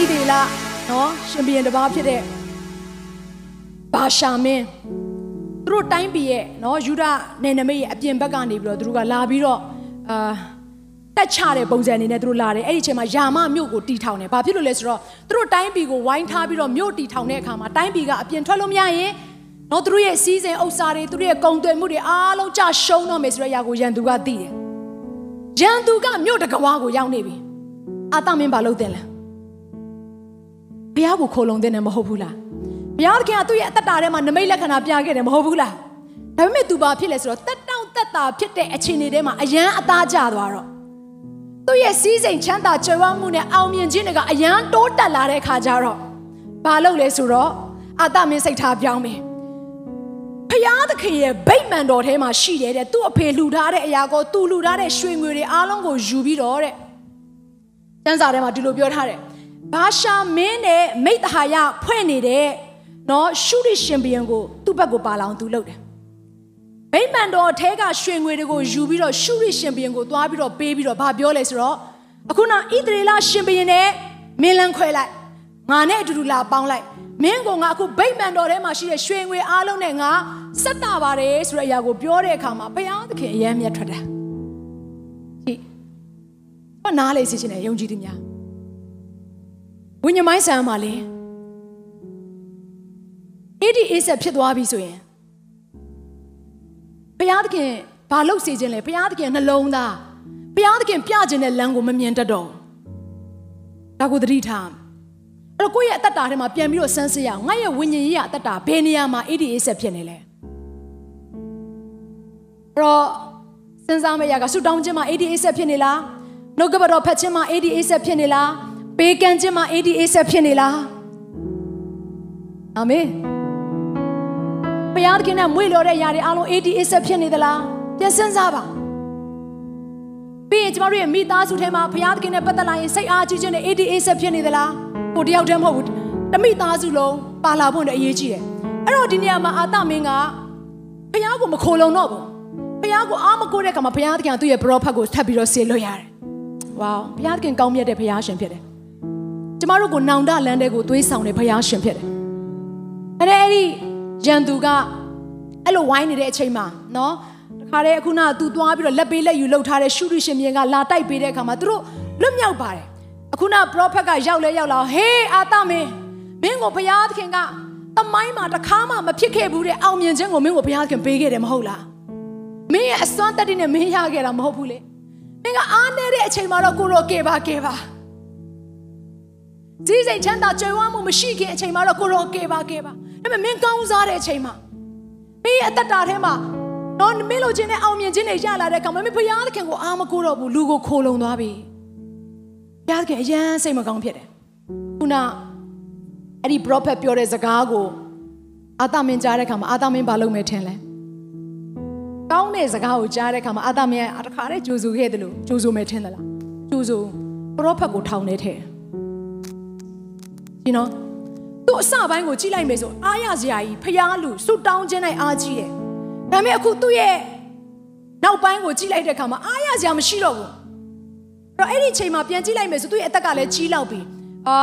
ဣဒေလနော်ရှင်ဘီရင်တစ်ပါးဖြစ်တဲ့ဘာရှာမင်းသူတို့တိုင်းပြည်ရဲ့နော်ယူဒနယ်နိမိတ်ရဲ့အပြင်ဘက်ကနေပြီးတော့သူတို့ကလာပြီးတော့အာတက်ချတဲ့ပုံစံအနေနဲ့သူတို့လာတယ်အဲ့ဒီအချိန်မှာယာမမြို့ကိုတီထောင်တယ်ဘာဖြစ်လို့လဲဆိုတော့သူတို့တိုင်းပြည်ကိုဝိုင်းထားပြီးတော့မြို့တီထောင်တဲ့အခါမှာတိုင်းပြည်ကအပြင်ထွက်လို့မရရင်နော်သူတို့ရဲ့စီးစိမ်ဥစ္စာတွေသူတို့ရဲ့ကုန်သွယ်မှုတွေအားလုံးကြရှုံးတော့မယ်ဆိုတဲ့အရာကိုရန်သူကသိတယ်ရန်သူကမြို့တကဝါကိုရောက်နေပြီအာသမင်းဘာလုပ်တင်လဲဘု ရားကိုခိုလုံတဲ့နေမဟုတ်ဘူးလားဘုရားသခင်ကသူ့ရဲ့အသက်တာထဲမှာနမိတ်လက္ခဏာပြခဲ့တယ်မဟုတ်ဘူးလားဒါပေမဲ့ तू ဘာဖြစ်လဲဆိုတော့တက်တောင့်တက်တာဖြစ်တဲ့အခြေအနေထဲမှာအယမ်းအသားကျသွားတော့သူ့ရဲ့စီးစိမ်ချမ်းသာကြွယ်ဝမှုနဲ့အောင်မြင်ခြင်းတွေကအယမ်းတိုးတက်လာတဲ့ခါကျတော့ဘာလုပ်လဲဆိုတော့အာသမင်းစိတ်ထားပြောင်းမယ်ဖျားသခင်ရဲ့ဗိတ်မှန်တော်ထဲမှာရှိတယ်တဲ့သူ့အဖေလှူထားတဲ့အရာကိုသူလှူထားတဲ့ရွှေငွေတွေအားလုံးကိုယူပြီးတော့တဲ့ကျမ်းစာထဲမှာဒီလိုပြောထားတယ်။ ဘာရှာမင်းနဲ့မိတ္တဟာယဖွဲ့နေတဲ့နော်ရှုရရှင်ဘီယံကိုသူ့ဘက်ကိုပါလောင်သူလုပ်တယ်။ဗိမာန်တော်ထဲကရွှေငွေတွေကိုယူပြီးတော့ရှုရရှင်ဘီယံကိုသွားပြီးတော့ပေးပြီးတော့ဗာပြောလဲဆိုတော့အခုနဣသရေလရှင်ဘီယံနဲ့မင်းလန်းခွဲလိုက်ငါနဲ့အတူတူလာပေါင်းလိုက်မင်းကငါအခုဗိမာန်တော်ထဲမှာရှိတဲ့ရွှေငွေအားလုံးနဲ့ငါစက်တာပါတယ်ဆိုတဲ့အရာကိုပြောတဲ့အခါမှာဘုရားသခင်အယမ်းမြတ်ထွက်တယ်။ဟိဘာနားလေစီချင်တယ်ယုံကြည်သူများ ဝိညာဉ်မိုင်းဆန်မှာလေအဲ့ဒီအေးဆက်ဖြစ်သွားပြီဆိုရင်ဘုရားသခင်ဘာလုပ်စေခြင်းလဲဘုရားသခင်နှလုံးသားဘုရားသခင်ပြခြင်းတဲ့လမ်းကိုမမြင်တတ်တော့ဒါကိုသတိထားအဲ့တော့ကိုယ့်ရဲ့အသက်တာထဲမှာပြန်ပြီးတော့စမ်းစစ်ရအောင်ငါရဲ့ဝိညာဉ်ရေးရအသက်တာဘယ်နေရာမှာအဲ့ဒီအေးဆက်ဖြစ်နေလဲအဲ့တော့စဉ်းစားမရကဆူတောင်းခြင်းမှာ ADA ဆက်ဖြစ်နေလားနှုတ်ကပတော်ဖတ်ခြင်းမှာ ADA ဆက်ဖြစ်နေလား ပေးကမ်းခြင်းမှာ ADA ဆက်ဖြစ်နေလားအာမင်ဘုရားသခင်နဲ့မွေ့လျော်တဲ့ຢာတွေအားလုံး ADA ဆက်ဖြစ်နေသလားပြန်စဉ်းစားပါပြီးရင်ကျမတို့ရဲ့မိသားစုထဲမှာဘုရားသခင်နဲ့ပတ်သက်လာရင်စိတ်အားကြီးခြင်းနဲ့ ADA ဆက်ဖြစ်နေသလားကိုတယောက်တည်းမဟုတ်ဘူးတမိသားစုလုံးပါလာဖို့လည်းအရေးကြီးတယ်အဲ့တော့ဒီနေရာမှာအာသမင်းကဘုရားကိုမခိုလုံတော့ဘူးဘုရားကိုအားမကိုးတဲ့အခါမှာဘုရားသခင်ကသူ့ရဲ့ပရောဖက်ကိုထပ်ပြီးတော့ဆေလွတ်ရတယ်။ဝေါဘုရားသခင်ကောင်းမြတ်တဲ့ဘုရားရှင်ဖြစ်တယ်။ ကျမတို့ကိုနောင်တလန်းတဲ့ကိုသွေးဆောင်တဲ့ဘုရားရှင်ဖြစ်တယ်။အဲ့ဒါအဲ့ဒီရန်သူကအဲ့လိုဝိုင်းနေတဲ့အချိန်မှာနော်တခါတည်းအခုနကသူသွားပြီးတော့လက်ပေးလက်ယူလှုပ်ထားတဲ့ရှုရရှင်မြင်ကလာတိုက်ပေးတဲ့အခါမှာသူတို့လွတ်မြောက်ပါတယ်။အခုနပရောဖက်ကရောက်လဲရောက်လာဟေးအာသမင်းမင်းကိုဘုရားသခင်ကတမိုင်းမှာတစ်ခါမှမဖြစ်ခဲ့ဘူးတဲ့အောင်မြင်ခြင်းကိုမင်းကိုဘုရားသခင်ပေးခဲ့တယ်မဟုတ်လား။မင်းရဲ့အစွမ်းတက်တဲ့နဲ့မင်းရခဲ့တာမဟုတ်ဘူးလေမင်းကအားနေတဲ့အချိန်မှာတော့ကိုရောကေပါကေပါ ကြီးစိတ်ချမ်းသာကြွယ်ဝမှုမရှိခင်အချိန်မှာတော့ကိုရောကေပါကေပါဒါပေမဲ့မင်းကောင်းစားတဲ့အချိန်မှာမင်းရဲ့အသက်တာထဲမှာတော့မင်းလိုချင်တဲ့အောင်မြင်ခြင်းတွေရလာတဲ့အခါမှာမင်းဘုရားသခင်ကိုအားမကိုတော့ဘူးလူကိုခိုးလုံသွားပြီဘုရားသခင်အယမ်းစိတ်မကောင်းဖြစ်တယ်ခုနအဲ့ဒီ prophet ပြောတဲ့စကားကိုအာသမင်ကြားတဲ့အခါမှာအာသမင်ဘာလုပ်မယ်ထင်လဲကောင်းတဲ့စကားကိုကြားတဲ့အခါမှာအာသမယအတခါတည်းကြိုးဆူခဲ့တယ်လို့ကြိုးဆူမယ်ထင်သလားကြိုးဆူပရောဖက်ကိုထောင်နေထဲ ဒီနော်သူ့အစပိုင်းကိုကြည့်လိုက်မယ်ဆိုအားရစရာကြီးဖျားလူစွတောင်းခြင်းနိုင်အားကြီးတယ်ဒါပေမဲ့အခုသူ့ရဲ့နောက်ပိုင်းကိုကြည့်လိုက်တဲ့အခါမှာအားရစရာမရှိတော့ဘူးအဲ့တော့အဲ့ဒီအချိန်မှာပြန်ကြည့်လိုက်မယ်ဆိုသူ့ရဲ့အသက်ကလည်းကြီးလောက်ပြီအာ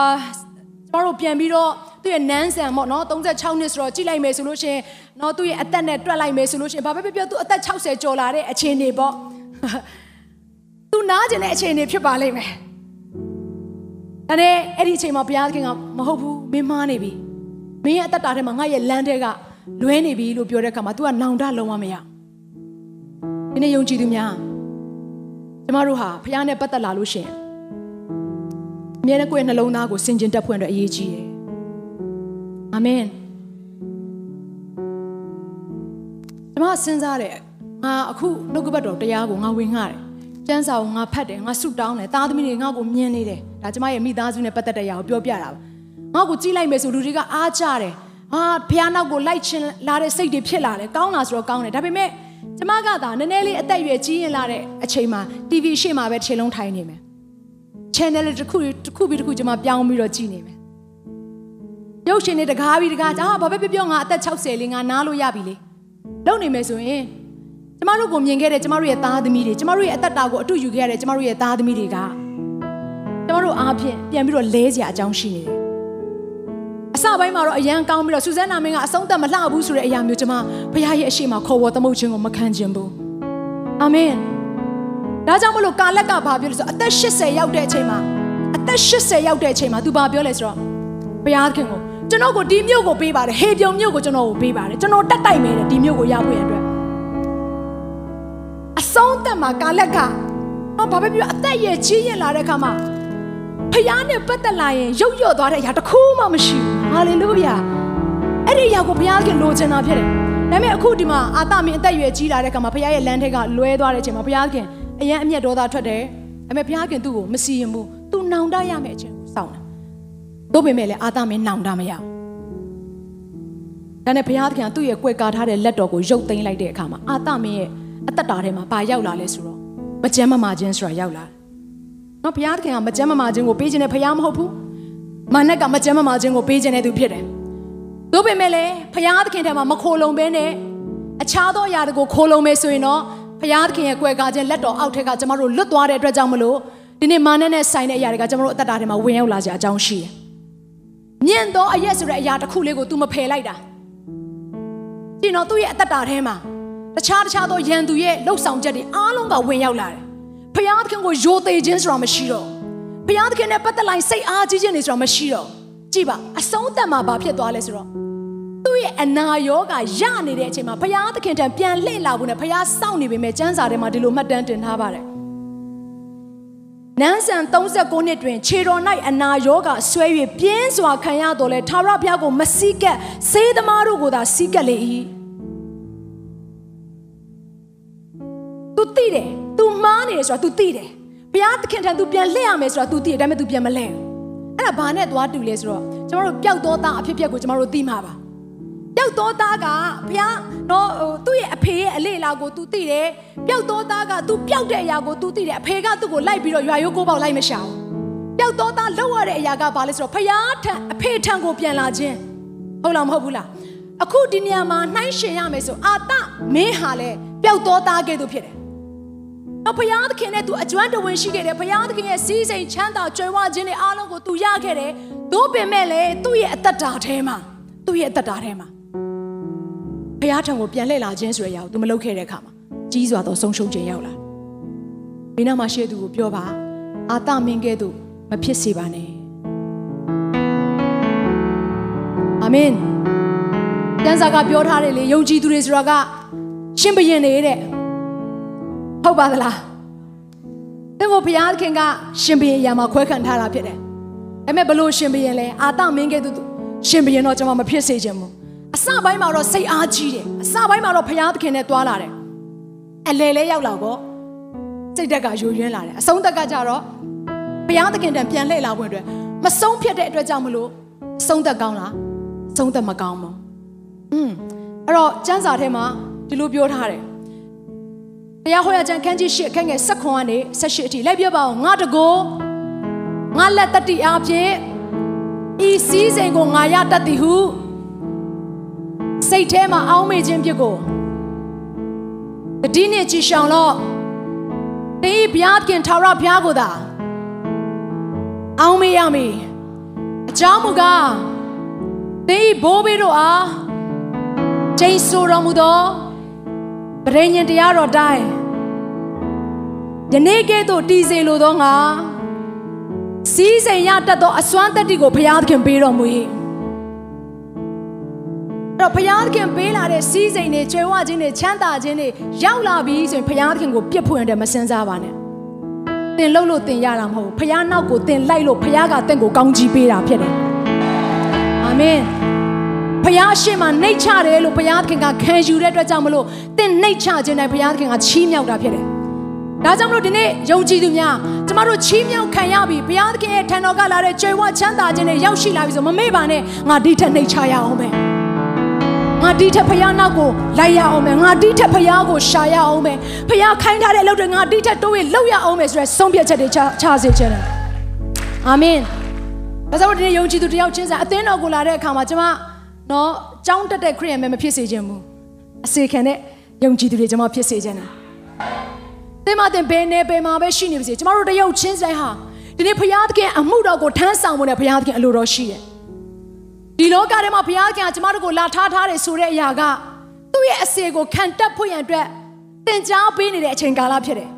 ကျမတို့ပြန်ပြီးတော့သူ့ရဲ့နန်းဆန်ပေါ့နော်36နှစ်ဆိုတော့ကြည့်လိုက်မယ်ဆိုလို့ရှိရင်နော်သူ့ရဲ့အသက်နဲ့တွက်လိုက်မယ်ဆိုလို့ရှိရင်ဘာပဲပြောပြောသူအသက်60ကျော်လာတဲ့အခြေအနေပေါ့သူနားကျင်တဲ့အခြေအနေဖြစ်ပါလိမ့်မယ် ဒါနဲ့အဲ့ဒီအချိန်မှာဘုရားသခင်ကမဟုတ်ဘူးမင်းမားနေပြီမင်းရဲ့အသက်တာထဲမှာငါရဲ့လမ်းတဲ့ကလွဲနေပြီလို့ပြောတဲ့အခါမှာ तू ကနောင်တလုံးဝမရဒီနေ့ယုံကြည်သူများကျမတို့ဟာဘုရားနဲ့ပတ်သက်လာလို့ရှိရင်အမြဲတမ်းကိုယ့်ရဲ့နှလုံးသားကိုစင်ကြင်တက်ဖွင့်အတွက်အရေးကြီးတယ်အာမင်ကျမစဉ်းစားတယ်ငါအခုနှုတ်ကပတ်တော်တရားကိုငါဝင်ငှတယ် ကျန်းစာကိုငါဖတ်တယ်ငါဆုတောင်းတယ်သားသမီးတွေငါ့ကိုမြင်နေတယ်ဒါကျမရဲ့မိသားစုနဲ့ပတ်သက်တဲ့အရာကိုပြောပြတာပါငါ့ကိုကြည့်လိုက်မယ်ဆိုလူတွေကအားကြတယ်ဟာဖះနောက်ကိုလိုက်ချင်လာတဲ့စိတ်တွေဖြစ်လာတယ်ကောင်းလာဆိုတော့ကောင်းတယ်ဒါပေမဲ့ကျမကသာနည်းနည်းလေးအသက်အရွယ်ကြီးရင်လာတဲ့အချိန်မှာ TV ရှေ့မှာပဲခြေလုံးထိုင်နေမယ် channel တစ်ခုတစ်ခုပြီးတစ်ခုကျမပြောင်းပြီးတော့ကြည့်နေမယ်ရုပ်ရှင်တွေတကားပြီးတကားအာဘာပဲပြောပြောငါအသက်60လေးငါနားလို့ရပြီလေလုံနေမယ်ဆိုရင် ကျမတို့ကိုမြင်ခဲ့တဲ့ကျမတို့ရဲ့သားသမီးတွေကျမတို့ရဲ့အသက်တာကိုအတူယူခဲ့ရတဲ့ကျမတို့ရဲ့သားသမီးတွေကကျမတို့အားဖြင့်ပြန်ပြီးတော့လဲစရာအကြောင်းရှိနေတယ်အစပိုင်းမှာတော့အရန်ကောင်းပြီးတော့စူဇန်နာမင်းကအဆုံးသတ်မလှဘူးဆိုတဲ့အရာမျိုးကျမဘုရားရဲ့အရှိမခေါ်ဝေါ်သမုတ်ခြင်းကိုမခံခြင်းဘူးအာမင်ဒါကြောင့်မလို့ကာလက်ကဘာပြောလဲဆိုတော့အသက်80ရောက်တဲ့အချိန်မှာအသက်80ရောက်တဲ့အချိန်မှာ तू ဘာပြောလဲဆိုတော့ဘုရားခင်ကိုကျွန်တော်ကိုဒီမြို့ကိုပေးပါတယ်ဟေပြုံမြို့ကိုကျွန်တော်ကိုပေးပါတယ်ကျွန်တော်တက်တိုက်မယ်တဲ့ဒီမြို့ကိုရဖို့ရအတွက်အဆုံးသက် မှာကာလက်ကတော့ဘာပဲပြောအသက်ရဲ့ကြီးရင်လာတဲ့အခါမှာဖခင်နဲ့ပတ်သက်လာရင်ရုပ်ရော့သွားတဲ့အရာတစ်ခုမှမရှိဘူးဟာလေလုယာအဲ့ဒီအရာကိုဘုရားခင်လိုချင်တာဖြစ်တယ်ဒါပေမဲ့အခုဒီမှာအာသမင်အသက်ရွယ်ကြီးလာတဲ့အခါမှာဘုရားရဲ့လမ်းထက်ကလွဲသွားတဲ့အချိန်မှာဘုရားခင်အရင်အမျက်ဒေါသထွက်တယ်ဒါပေမဲ့ဘုရားခင်သူ့ကိုမစီရင်ဘူးသူနောင်တရမယ့်အချိန်ကိုစောင့်တယ်တို့ပေမဲ့လည်းအာသမင်နောင်တမရဘူးဒါနဲ့ဘုရားသခင်ကသူ့ရဲ့ကွယ်ကာထားတဲ့လက်တော်ကိုရုပ်သိမ်းလိုက်တဲ့အခါမှာအာသမင်ရဲ့ အသက်တာထဲမှာဘာရောက်လာလဲဆိုတော့မကြမ်းမမာခြင်းဆိုတာရောက်လာတယ်။နော်ဘုရားသခင်ကမကြမ်းမမာခြင်းကိုပေးခြင်းနဲ့ဘုရားမဟုတ်ဘူး။မာနက်ကမကြမ်းမမာခြင်းကိုပေးခြင်းနဲ့သူဖြစ်တယ်။သို့ပေမဲ့လည်းဘုရားသခင်ထဲမှာမခိုလုံဘဲနဲ့အခြားသောအရာတွေကိုခိုလုံမယ်ဆိုရင်တော့ဘုရားသခင်ရဲ့ကွယ်ကာခြင်းလက်တော်အောက်ထက်ကကျမတို့လွတ်သွားတဲ့အတွက်ကြောင့်မလို့ဒီနေ့မာနနဲ့ဆိုင်တဲ့အရာတွေကကျမတို့အသက်တာထဲမှာဝင်ရောက်လာကြအကြောင်းရှိတယ်။မြင့်သောအရက်ဆိုတဲ့အရာတစ်ခုလေးကို तू မဖယ်လိုက်တာ။ဒီတော့သူ့ရဲ့အသက်တာထဲမှာ တခြားတခြားသောယံသူရဲ့လှုပ်ဆောင်ချက်တွေအားလုံးကဝင်ရောက်လာတယ်။ဖယားသခင်ကိုယိုသေးခြင်းဆိုတာမရှိတော့။ဖယားသခင်နဲ့ပတ်သက်လိုက်စိတ်အားကြီးခြင်းတွေဆိုတာမရှိတော့။ကြည့်ပါအဆုံးသက်မှာဘာဖြစ်သွားလဲဆိုတော့သူ့ရဲ့အနာရောဂါရနေတဲ့အချိန်မှာဖယားသခင်တံပြန်လှည့်လာဖို့နဲ့ဖယားစောင့်နေပေမဲ့စံစာထဲမှာဒီလိုမှတ်တမ်းတင်ထားပါတယ်။နန်းဆန်39နှစ်တွင်ခြေတော်၌အနာရောဂါဆွဲ၍ပြင်းစွာခံရတော်လဲထာဝရဘုရားကိုမစည်းကပ်စေးသမားတို့ကိုသာစည်းကပ်လေ၏။ तू သိတယ် तू မှားနေတယ်ဆိုတာ तू သိတယ်ဘုရားသခင်ထံ तू ပြန်လှည့်ရမယ်ဆိုတာ तू သိတယ်ဒါပေမဲ့ तू ပြန်မလှည့်ဘူးအဲ့ဒါဘာနဲ့သွားတူလဲဆိုတော့ကျမတို့ပျောက်သောသားအဖြစ်အပျက်ကိုကျမတို့သိမှာပါပျောက်သောသားကဘုရားတော့ဟိုသူ့ရဲ့အဖေရဲ့အလေးအလာကို तू သိတယ်ပျောက်သောသားက तू ပျောက်တဲ့အရာကို तू သိတယ်အဖေကသူ့ကိုလိုက်ပြီးတော့ရွာရိုးကိုပေါက်လိုက်မရှာဘူးပျောက်သောသားလောက်ရတဲ့အရာကဘာလဲဆိုတော့ဘုရားထံအဖေထံကိုပြန်လာခြင်းဟုတ်လားမဟုတ်ဘူးလားအခုဒီနေရာမှာနှိုင်းရှင်ရမယ်ဆိုအာတမင်းဟာလဲပျောက်သောသားကဲ့သို့ဖြစ်တယ် တော့ဘုရားသခင်နဲ့ तू အကျွမ်းတဝင်ရှိခဲ့တယ်ဘုရားသခင်ရဲ့စီးစိမ်ချမ်းသာကြွယ်ဝခြင်းတွေအားလုံးကို तू ရခဲ့တယ်သို့ပင်မဲ့လည်းသူ့ရဲ့အသက်တာထဲမှာသူ့ရဲ့အသက်တာထဲမှာဘုရားထံကိုပြန်လှည့်လာခြင်းဆိုတဲ့အရာကို तू မလုပ်ခဲ့တဲ့အခါမှာကြီးစွာသောဆုံးရှုံးခြင်းရောက်လာမိနာမရှိတဲ့သူကိုပြောပါအာသမင်းကဲ့သို့မဖြစ်စေပါနဲ့အာမင်တန်စာကပြောထားတယ်လေယုံကြည်သူတွေဆိုတာကရှင်ဘရင်နေတဲ့ ဟုတ်ပါသလားသင်ကိုဘုရားခင်ကရှင်ဘရင်အရာမှာခွဲခံထားတာဖြစ်တယ်ဒါပေမဲ့ဘလို့ရှင်ဘရင်လဲအာသမင်းကဲ့သို့ရှင်ဘရင်တော့ကျွန်မမဖြစ်စေချင်ဘူးအစပိုင်းမှာတော့စိတ်အားကြီးတယ်အစပိုင်းမှာတော့ဘုရားသခင်နဲ့တွာလာတယ်အလဲလဲရောက်လာတော့စိတ်တက်ကယိုယွင်းလာတယ်အဆုံးတက်ကကြတော့ဘုရားသခင်တံပြန်လှည့်လာဖို့အတွက်မဆုံးဖြစ်တဲ့အတွက်ကြောင့်မလို့ဆုံးသက်ကောင်းလားဆုံးသက်မကောင်းဘူးอืมအဲ့တော့ကျမ်းစာထဲမှာဒီလိုပြောထားတယ် တရားဟောရကျမ်းခန်းကြီး၈အခန်းငယ်၁၇ကနေ၁၈အထိလိုက်ပြပါအောင်ငါတကိုငါလက်တတိအားဖြင့်ဤစည်းစိမ်ကိုငါရတတ်သည်ဟုစိတ်ထဲမှာအောင်းမေခြင်းဖြစ်ကိုတတိနဲ့ကြည်ရှောင်တော့တေးဘုရားခင်ထာဝရဘုရားကိုသာအောင်းမေရမည်အကြောင်းမူကားတေးဘိုးဘေးတို့အားချိန်ဆိုတော်မူသော ပရိညင်တရားတော်တိုင်းယနေ့ကဲ့သို့တည်စေလိုသောငါစီးစိမ်ရတတ်သောအစွမ်းတတ္တိကိုဘုရားသခင်ပေးတော်မူ၏အဲ့တော့ဘုရားသခင်ပေးလာတဲ့စီးစိမ်တွေကျွေးဝခြင်းတွေချမ်းသာခြင်းတွေရောက်လာပြီဆိုရင်ဘုရားသခင်ကိုပြစ်ဖွင့်တယ်မစင်စားပါနဲ့တင်လှုပ်လို့တင်ရတာမဟုတ်ဘူးဘုရားနောက်ကိုတင်လိုက်လို့ဘုရားကတင့်ကိုကောင်းကြီးပေးတာဖြစ်တယ်အာမင် ဘုရားရှေ့မှာနှိတ်ချတယ်လို့ဘုရားသခင်ကခံယူတဲ့အတွက်ကြောင့်မလို့တင့်နှိတ်ချခြင်းနဲ့ဘုရားသခင်ကချီးမြှောက်တာဖြစ်တယ်။ဘဒါကြောင့်မလို့ဒီနေ့ယုံကြည်သူများကျမတို့ချီးမြှောက်ခံရပြီဘုရားသခင်ရဲ့ထံတော်ကလာတဲ့ကြွယ်ဝချမ်းသာခြင်းနဲ့ရောက်ရှိလာပြီဆိုမမေ့ပါနဲ့ငါဒီထက်နှိတ်ချရအောင်ပဲငါဒီထက်ဖယားနောက်ကိုလိုက်ရအောင်ပဲငါဒီထက်ဖယားကိုရှာရအောင်ပဲဖယားခိုင်းထားတဲ့အလုပ်တွေငါဒီထက်တိုးရင်လုပ်ရအောင်ပဲဆိုရဲဆုံးဖြတ်ချက်တွေချချစေခြင်းတယ်အာမင်ဒါကြောင့်ဒီနေ့ယုံကြည်သူတယောက်ချင်းစာအသင်းတော်ကိုလာတဲ့အခါမှာကျမ နော်ကြောင်းတက်တဲ့ခရိယန်ပဲမဖြစ်စေခြင်းဘူးအစေခံတဲ့ယုံကြည်သူတွေကျမဖြစ်စေခြင်းတယ်တင်မတင်ဘယ်နေဘယ်မှာပဲရှိနေပါစေကျမတို့တယောက်ချင်းဆိုင်ဟာဒီနေ့ဘုရားသခင်အမှုတော်ကိုထမ်းဆောင်ဖို့နဲ့ဘုရားသခင်အလိုတော်ရှိတယ်ဒီလောကထဲမှာဘုရားသခင်ကကျမတို့ကိုလာထားထားတယ်ဆိုတဲ့အရာကသူ့ရဲ့အစေကိုခံတက်ဖို့ရန်အတွက်သင်ကြားပေးနေတဲ့အချိန်ကာလဖြစ်တယ်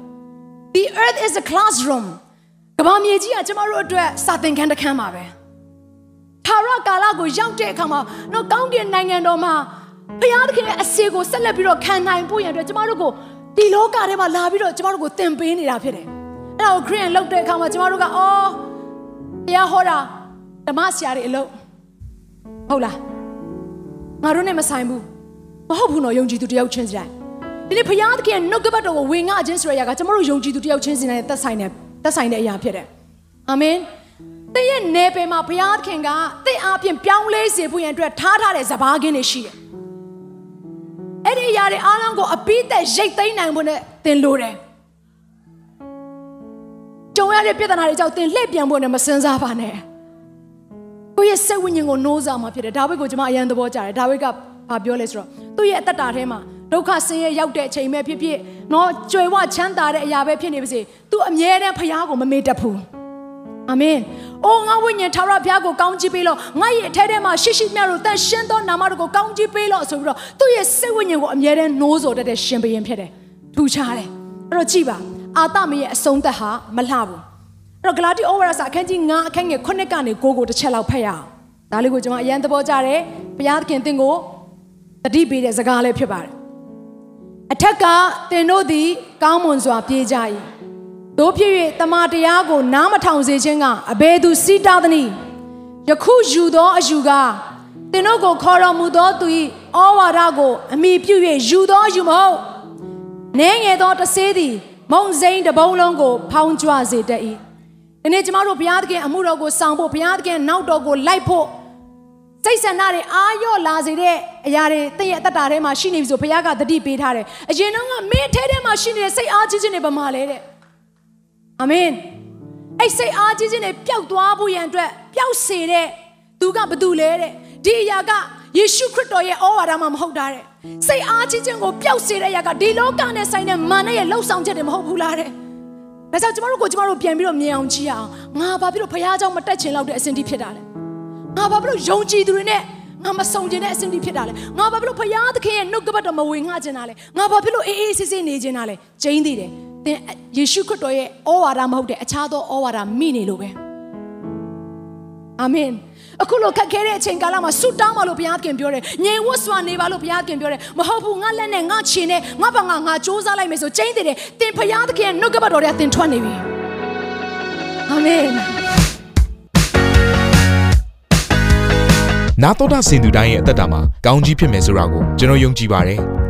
The earth is a classroom ကမ္ဘာမြေကြီးကကျမတို့အတွက်စာသင်ခန်းတစ်ခန်းပါပဲ ထာဝရကာလကိုရောက်တဲ့အခါမှာတော့ကောင်းကင်နိုင်ငံတော်မှာဘုရားသခင်ရဲ့အစေကိုဆက်လက်ပြီးတော့ခံနိုင်ဖို့ရန်အတွက်ကျမတို့ကိုဒီလောကထဲမှာလာပြီးတော့ကျမတို့ကိုသင်ပေးနေတာဖြစ်တယ်။အဲ့ဒါကိုခရစ်ယာန်လောက်တဲ့အခါမှာကျမတို့ကအော်ဘုရားဟောတာဓမ္မဆရာတွေအလုပ်ဟုတ်လားငါတို့နဲ့မဆိုင်ဘူးမဟုတ်ဘူးနော်ယုံကြည်သူတယောက်ချင်းစီတိုင်းဒီနေ့ဘုရားသခင်ရဲ့နှုတ်ကပတ်တော်ကိုဝင်ငါခြင်းဆိုရရကကျမတို့ယုံကြည်သူတယောက်ချင်းစီတိုင်းသက်ဆိုင်တဲ့သက်ဆိုင်တဲ့အရာဖြစ်တယ်အာမင် သင်ရဲ့နေပယ်မှာဘုရားသခင်ကသင်အားဖြင့်ပြောင်းလဲစေဖို့ရန်အတွက်ထားထားတဲ့စဘာကင်းတွေရှိတယ်အဲ့ဒီအရာတွေအားလုံးကိုအပိသက်ရိတ်သိမ်းနိုင်ဖို့နဲ့သင်လိုတယ်ကြုံရတဲ့ပြဿနာတွေကြောင့်သင်လှည့်ပြန်ဖို့နဲ့မစင်စားပါနဲ့ကိုယ့်ရဲ့စိတ်ဝိညာဉ်ကိုနှိုးစားမှာဖြစ်တယ်ဒါဝိဒ်ကိုကျွန်မအယံသဘောကျတယ်ဒါဝိဒ်ကဘာပြောလဲဆိုတော့သူ့ရဲ့အသက်တာထဲမှာဒုက္ခဆင်းရဲရောက်တဲ့အချိန်ပဲဖြစ်ဖြစ်နော်ကြွယ်ဝချမ်းသာတဲ့အရာပဲဖြစ်နေပါစေသူအမြဲတမ်းဖခင်ကိုမမေ့တတ်ဘူးအာမင်။ အိုငါဝိညာဉ်ထာဝရဘုရားကိုကောင်းချီးပေးလို့ငါရဲ့အထဲထဲမှာရှိရှိမြတ်လို့တန်ရှင်းသောနာမတော်ကိုကောင်းချီးပေးလို့ဆိုပြီးတော့သူ့ရဲ့စိတ်ဝိညာဉ်ကိုအမြဲတမ်းနှိုးဆော်တတ်တဲ့ရှင်ဘုရင်ဖြစ်တယ်။ထူခြားတယ်။အဲ့တော့ကြည်ပါအာသမရဲ့အဆုံးသက်ဟာမလှဘူး။အဲ့တော့ဂလာတိဩဝါဒစာအခန်းကြီး9အခန်းငယ်9ကနေ9ကိုတစ်ချက်လောက်ဖတ်ရအောင်။ဒါလေးကိုကျွန်မအရန်သဘောကျတယ်။ဘုရားသခင်သင်ကိုတတိပေးတဲ့စကားလေးဖြစ်ပါတယ်။အထက်ကသင်တို့သည်ကောင်းမွန်စွာပြေးကြ၏။ တို့ဖြစ်၍တမန်တရားကိုနားမထောင်စေခြင်းကအဘယ်သူစီးတားသနည်းယခုယူသောအယူကသင်တို့ကိုခေါ်တော်မူသောသူ၏ဩဝါဒကိုအမိပြု၍ယူသောအယူမဟုတ်နည်းငယ်သောတဆေးသည်မုံစိန်တစ်ပုံးလုံးကို ဖောင်းကြွစေတတ်၏ဒီနေ့ကျမတို့ဘုရားသခင်အမှုတော်ကိုဆောင်ဖို့ဘုရားသခင်နောက်တော်ကိုလိုက်ဖို့စိတ်ဆန္ဒတွေအာရော့လာစေတဲ့အရာတွေတည့်ရဲ့အတ္တထဲမှာရှိနေပြီဆိုဘုရားကတတိပေးထားတယ်အရင်တော့ကမင်းထဲထဲမှာရှိနေတဲ့စိတ်အားကြီးခြင်းတွေဘာမှလဲတဲ့ အာမင်အဲ့စိတ်အားကြီးခြင်းတွေပျောက်သွားဖို့ရန်အတွက်ပျောက်စေတဲ့သူကဘသူလဲတဲ့ဒီအရာကယေရှုခရစ်တော်ရဲ့ဩဝါဒမှမဟုတ်တာတဲ့စိတ်အားကြီးခြင်းကိုပျောက်စေတဲ့အရာကဒီလောကနဲ့ဆိုင်တဲ့မာနရဲ့လှုပ်ဆောင်ချက်တွေမဟုတ်ဘူးလားတဲ့ဒါကြောင့်ကျမတို့ကိုကျမတို့ပြန်ပြီးတော့မြင်အောင်ကြည့်အောင်ငါဘာဖြစ်လို့ဖခင်เจ้าမတက်ချင်လောက်တဲ့အစဉ်တိဖြစ်တာလဲငါဘာဖြစ်လို့ယုံကြည်သူတွေနဲ့ငါမဆုံကျင်တဲ့အစဉ်တိဖြစ်တာလဲငါဘာဖြစ်လို့ဖခင်သခင်ရဲ့နှုတ်ကပတ်တော်မဝင်ငှကျင်တာလဲငါဘာဖြစ်လို့အေးအေးဆေးဆေးနေကျင်တာလဲကျင်းသေးတယ် သင်ယေရှုခရစ်တော်ရဲ့ဩဝါဒမဟုတ်တဲ့အခြားသောဩဝါဒမိနေလို့ပဲအာမင်အခုလိုခက်ခဲတဲ့အချိန်ကာလမှာဆူတောင်းပါလို့ဘုရားခင်ပြောတယ်ငြိမ်ဝတ်စွာနေပါလို့ဘုရားခင်ပြောတယ်မဟုတ်ဘူးငါလက်နဲ့ငါခြေနဲ့ငါဘာငါငါစူးစမ်းလိုက်မယ်ဆိုကျင်းသေးတယ်သင်ဘုရားသခင်ရဲ့နှုတ်ကပတ်တော်တွေကသင်ထွက်နေပြီအာမင်နာတော်တာစင်သူတိုင်းရဲ့အသက်တာမှာကောင်းကြီးဖြစ်မယ်ဆိုတာကိုကျွန်တော်ယုံကြည်ပါတယ်။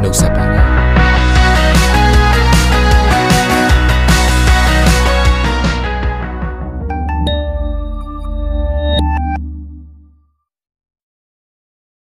No separate.